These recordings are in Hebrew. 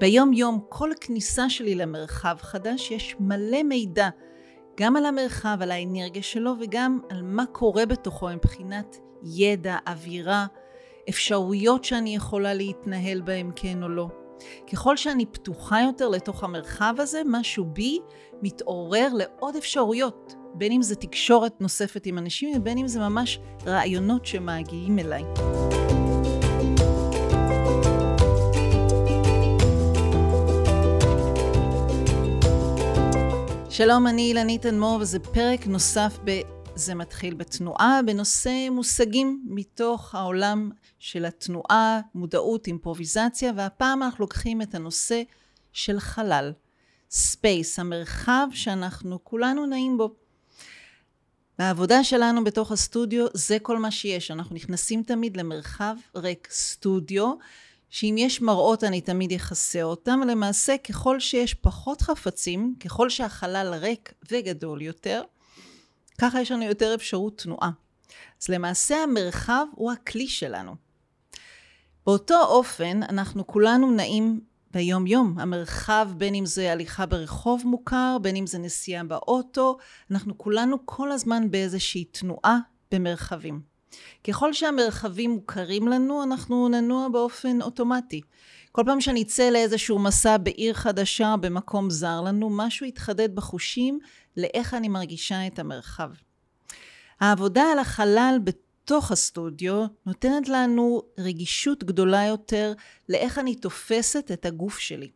ביום יום כל כניסה שלי למרחב חדש יש מלא מידע גם על המרחב, על האנרגיה שלו וגם על מה קורה בתוכו מבחינת ידע, אווירה, אפשרויות שאני יכולה להתנהל בהם כן או לא. ככל שאני פתוחה יותר לתוך המרחב הזה, משהו בי מתעורר לעוד אפשרויות, בין אם זה תקשורת נוספת עם אנשים ובין אם זה ממש רעיונות שמגיעים אליי. שלום, אני אילנית אנמור וזה פרק נוסף ב... זה מתחיל בתנועה בנושא מושגים מתוך העולם של התנועה, מודעות, אימפרוביזציה, והפעם אנחנו לוקחים את הנושא של חלל, space, המרחב שאנחנו כולנו נעים בו. בעבודה שלנו בתוך הסטודיו זה כל מה שיש, אנחנו נכנסים תמיד למרחב ריק סטודיו, שאם יש מראות אני תמיד אכסה אותם, למעשה ככל שיש פחות חפצים, ככל שהחלל ריק וגדול יותר, ככה יש לנו יותר אפשרות תנועה. אז למעשה המרחב הוא הכלי שלנו. באותו אופן אנחנו כולנו נעים ביום יום. המרחב בין אם זה הליכה ברחוב מוכר, בין אם זה נסיעה באוטו, אנחנו כולנו כל הזמן באיזושהי תנועה במרחבים. ככל שהמרחבים מוכרים לנו, אנחנו ננוע באופן אוטומטי. כל פעם שאני אצא לאיזשהו מסע בעיר חדשה, במקום זר לנו, משהו יתחדד בחושים לאיך אני מרגישה את המרחב. העבודה על החלל בתוך הסטודיו נותנת לנו רגישות גדולה יותר לאיך אני תופסת את הגוף שלי.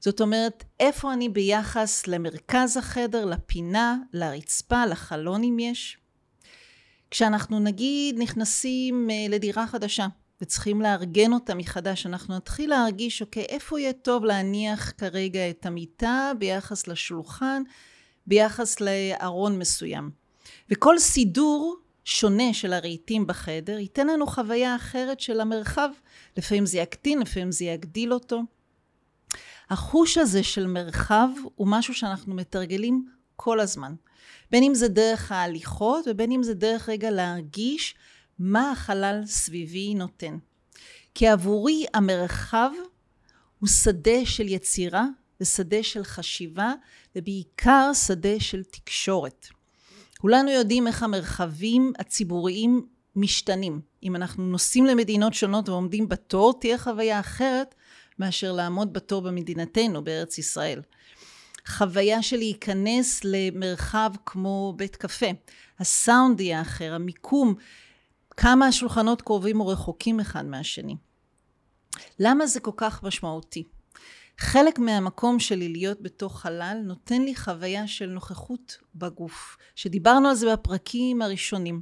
זאת אומרת, איפה אני ביחס למרכז החדר, לפינה, לרצפה, לחלון אם יש. כשאנחנו נגיד נכנסים אה, לדירה חדשה וצריכים לארגן אותה מחדש, אנחנו נתחיל להרגיש, אוקיי, איפה יהיה טוב להניח כרגע את המיטה ביחס לשולחן, ביחס לארון מסוים. וכל סידור שונה של הרהיטים בחדר ייתן לנו חוויה אחרת של המרחב. לפעמים זה יקטין, לפעמים זה יגדיל אותו. החוש הזה של מרחב הוא משהו שאנחנו מתרגלים כל הזמן. בין אם זה דרך ההליכות ובין אם זה דרך רגע להרגיש מה החלל סביבי נותן. כי עבורי המרחב הוא שדה של יצירה ושדה של חשיבה ובעיקר שדה של תקשורת. כולנו יודעים איך המרחבים הציבוריים משתנים. אם אנחנו נוסעים למדינות שונות ועומדים בתור, תהיה חוויה אחרת מאשר לעמוד בתור במדינתנו, בארץ ישראל. חוויה של להיכנס למרחב כמו בית קפה. הסאונד יהיה אחר, המיקום, כמה השולחנות קרובים או רחוקים אחד מהשני. למה זה כל כך משמעותי? חלק מהמקום שלי להיות בתוך חלל נותן לי חוויה של נוכחות בגוף, שדיברנו על זה בפרקים הראשונים.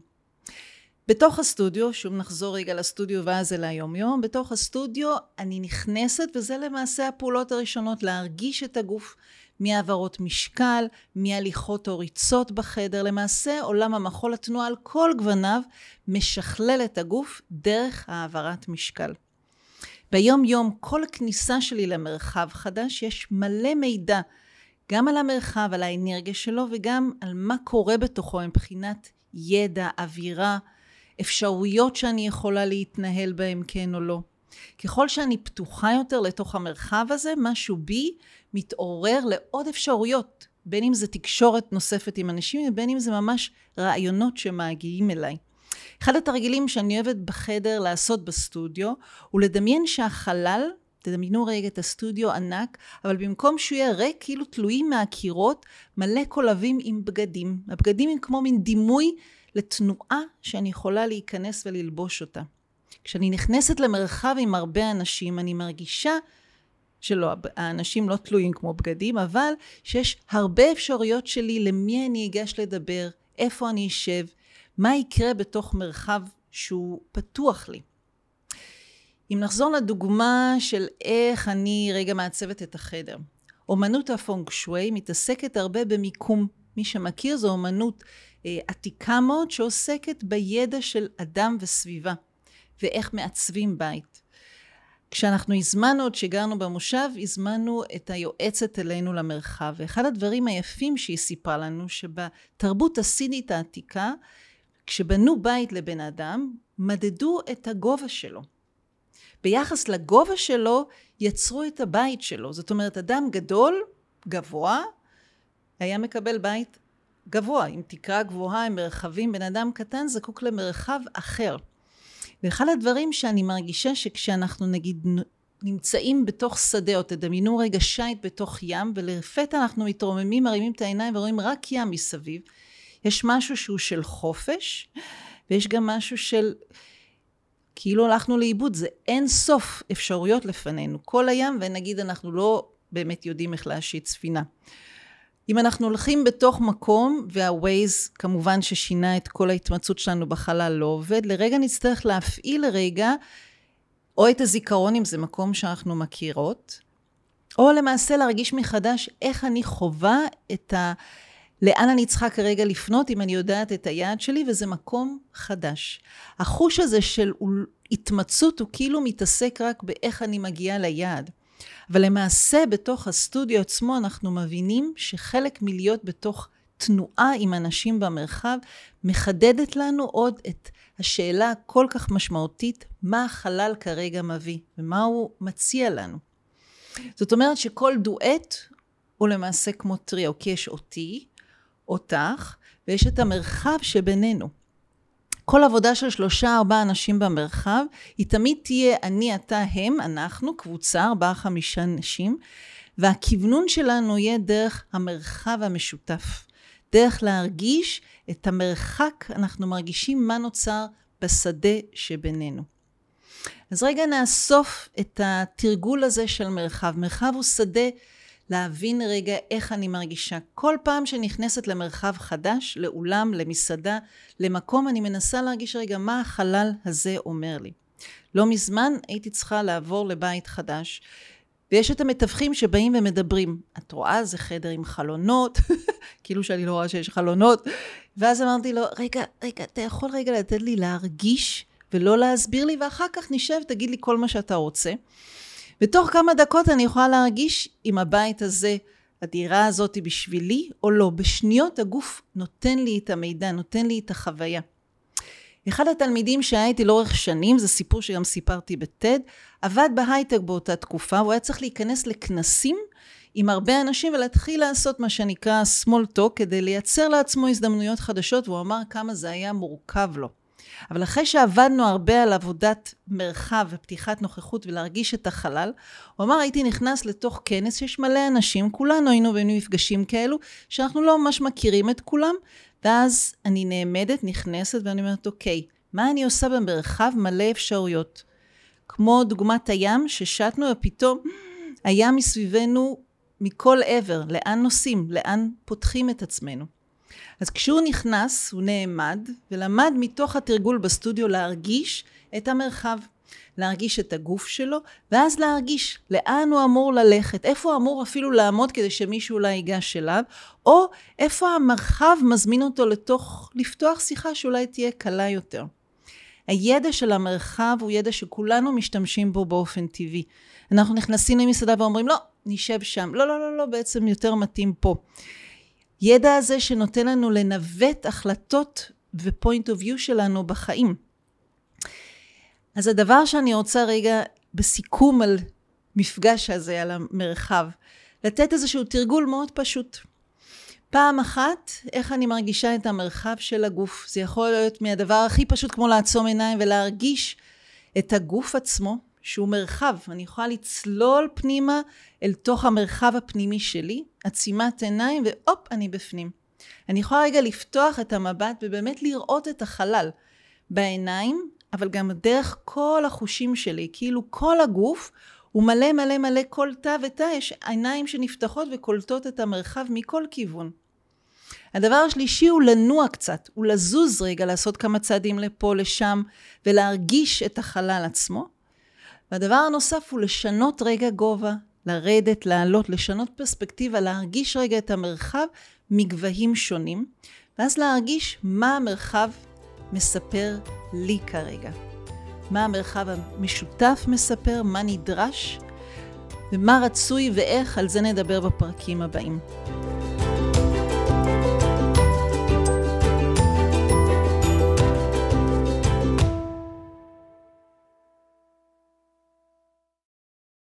בתוך הסטודיו, שוב נחזור רגע לסטודיו ואז אל היום יום, בתוך הסטודיו אני נכנסת וזה למעשה הפעולות הראשונות, להרגיש את הגוף מהעברות משקל, מהליכות או ריצות בחדר, למעשה עולם המחול התנועה על כל גווניו משכלל את הגוף דרך העברת משקל. ביום יום כל כניסה שלי למרחב חדש יש מלא מידע גם על המרחב, על האנרגיה שלו וגם על מה קורה בתוכו מבחינת ידע, אווירה, אפשרויות שאני יכולה להתנהל בהם כן או לא. ככל שאני פתוחה יותר לתוך המרחב הזה, משהו בי מתעורר לעוד אפשרויות, בין אם זה תקשורת נוספת עם אנשים ובין אם זה ממש רעיונות שמגיעים אליי. אחד התרגילים שאני אוהבת בחדר לעשות בסטודיו, הוא לדמיין שהחלל, תדמיינו רגע את הסטודיו ענק, אבל במקום שהוא יהיה ריק, כאילו תלויים מהקירות, מלא קולבים עם בגדים. הבגדים הם כמו מין דימוי לתנועה שאני יכולה להיכנס וללבוש אותה. כשאני נכנסת למרחב עם הרבה אנשים, אני מרגישה שלא, האנשים לא תלויים כמו בגדים, אבל שיש הרבה אפשרויות שלי למי אני אגש לדבר, איפה אני אשב, מה יקרה בתוך מרחב שהוא פתוח לי. אם נחזור לדוגמה של איך אני רגע מעצבת את החדר. אומנות הפונג שווי מתעסקת הרבה במיקום. מי שמכיר זו אומנות אה, עתיקה מאוד שעוסקת בידע של אדם וסביבה ואיך מעצבים בית. כשאנחנו הזמנו, עוד שגרנו במושב, הזמנו את היועצת אלינו למרחב. ואחד הדברים היפים שהיא סיפרה לנו, שבתרבות הסינית העתיקה, כשבנו בית לבן אדם, מדדו את הגובה שלו. ביחס לגובה שלו, יצרו את הבית שלו. זאת אומרת, אדם גדול, גבוה, היה מקבל בית גבוה, עם תקרה גבוהה, עם מרחבים. בן אדם קטן זקוק למרחב אחר. ואחד הדברים שאני מרגישה שכשאנחנו נגיד נמצאים בתוך שדה, או תדמיינו רגע שייט בתוך ים, ולפתע אנחנו מתרוממים, מרימים את העיניים ורואים רק ים מסביב. יש משהו שהוא של חופש, ויש גם משהו של כאילו הלכנו לאיבוד, זה אין סוף אפשרויות לפנינו. כל הים, ונגיד אנחנו לא באמת יודעים איך להשיט ספינה. אם אנחנו הולכים בתוך מקום, והווייז כמובן ששינה את כל ההתמצאות שלנו בחלל לא עובד, לרגע נצטרך להפעיל לרגע או את הזיכרון אם זה מקום שאנחנו מכירות, או למעשה להרגיש מחדש איך אני חווה את ה... לאן אני צריכה כרגע לפנות אם אני יודעת את היעד שלי, וזה מקום חדש. החוש הזה של התמצאות הוא כאילו מתעסק רק באיך אני מגיעה ליעד. אבל למעשה בתוך הסטודיו עצמו אנחנו מבינים שחלק מלהיות בתוך תנועה עם אנשים במרחב מחדדת לנו עוד את השאלה הכל כך משמעותית, מה החלל כרגע מביא ומה הוא מציע לנו. זאת אומרת שכל דואט הוא למעשה כמו טריו, כי יש אותי, אותך, ויש את המרחב שבינינו. כל עבודה של שלושה ארבעה אנשים במרחב, היא תמיד תהיה אני, אתה, הם, אנחנו, קבוצה, ארבעה חמישה אנשים, והכוונון שלנו יהיה דרך המרחב המשותף. דרך להרגיש את המרחק, אנחנו מרגישים מה נוצר בשדה שבינינו. אז רגע נאסוף את התרגול הזה של מרחב. מרחב הוא שדה להבין רגע איך אני מרגישה. כל פעם שנכנסת למרחב חדש, לאולם, למסעדה, למקום, אני מנסה להרגיש רגע מה החלל הזה אומר לי. לא מזמן הייתי צריכה לעבור לבית חדש, ויש את המתווכים שבאים ומדברים. את רואה, זה חדר עם חלונות, כאילו שאני לא רואה שיש חלונות. ואז אמרתי לו, רגע, רגע, אתה יכול רגע לתת לי להרגיש ולא להסביר לי, ואחר כך נשב, תגיד לי כל מה שאתה רוצה. ותוך כמה דקות אני יכולה להרגיש אם הבית הזה, הדירה הזאת היא בשבילי או לא. בשניות הגוף נותן לי את המידע, נותן לי את החוויה. אחד התלמידים שהיה איתי לאורך שנים, זה סיפור שגם סיפרתי בטד, עבד בהייטק באותה תקופה, הוא היה צריך להיכנס לכנסים עם הרבה אנשים ולהתחיל לעשות מה שנקרא small talk כדי לייצר לעצמו הזדמנויות חדשות, והוא אמר כמה זה היה מורכב לו. אבל אחרי שעבדנו הרבה על עבודת מרחב ופתיחת נוכחות ולהרגיש את החלל, הוא אמר, הייתי נכנס לתוך כנס שיש מלא אנשים, כולנו היינו במפגשים כאלו, שאנחנו לא ממש מכירים את כולם, ואז אני נעמדת, נכנסת, ואני אומרת, אוקיי, מה אני עושה במרחב מלא אפשרויות? כמו דוגמת הים, ששטנו ופתאום הים מסביבנו מכל עבר, לאן נוסעים, לאן פותחים את עצמנו. אז כשהוא נכנס, הוא נעמד ולמד מתוך התרגול בסטודיו להרגיש את המרחב. להרגיש את הגוף שלו, ואז להרגיש לאן הוא אמור ללכת, איפה הוא אמור אפילו לעמוד כדי שמישהו אולי ייגש אליו, או איפה המרחב מזמין אותו לתוך, לפתוח שיחה שאולי תהיה קלה יותר. הידע של המרחב הוא ידע שכולנו משתמשים בו באופן טבעי. אנחנו נכנסים למסעדה ואומרים, לא, נשב שם. לא, לא, לא, לא, בעצם יותר מתאים פה. ידע הזה שנותן לנו לנווט החלטות ופוינט אוף יו שלנו בחיים. אז הדבר שאני רוצה רגע בסיכום על מפגש הזה, על המרחב, לתת איזשהו תרגול מאוד פשוט. פעם אחת, איך אני מרגישה את המרחב של הגוף. זה יכול להיות מהדבר הכי פשוט כמו לעצום עיניים ולהרגיש את הגוף עצמו, שהוא מרחב. אני יכולה לצלול פנימה אל תוך המרחב הפנימי שלי, עצימת עיניים, והופ, אני בפנים. אני יכולה רגע לפתוח את המבט ובאמת לראות את החלל בעיניים, אבל גם דרך כל החושים שלי, כאילו כל הגוף הוא מלא מלא מלא כל תא ותא, יש עיניים שנפתחות וקולטות את המרחב מכל כיוון. הדבר השלישי הוא לנוע קצת, הוא לזוז רגע, לעשות כמה צעדים לפה, לשם, ולהרגיש את החלל עצמו. והדבר הנוסף הוא לשנות רגע גובה, לרדת, לעלות, לשנות פרספקטיבה, להרגיש רגע את המרחב מגבהים שונים, ואז להרגיש מה המרחב מספר לי כרגע. מה המרחב המשותף מספר, מה נדרש, ומה רצוי ואיך, על זה נדבר בפרקים הבאים.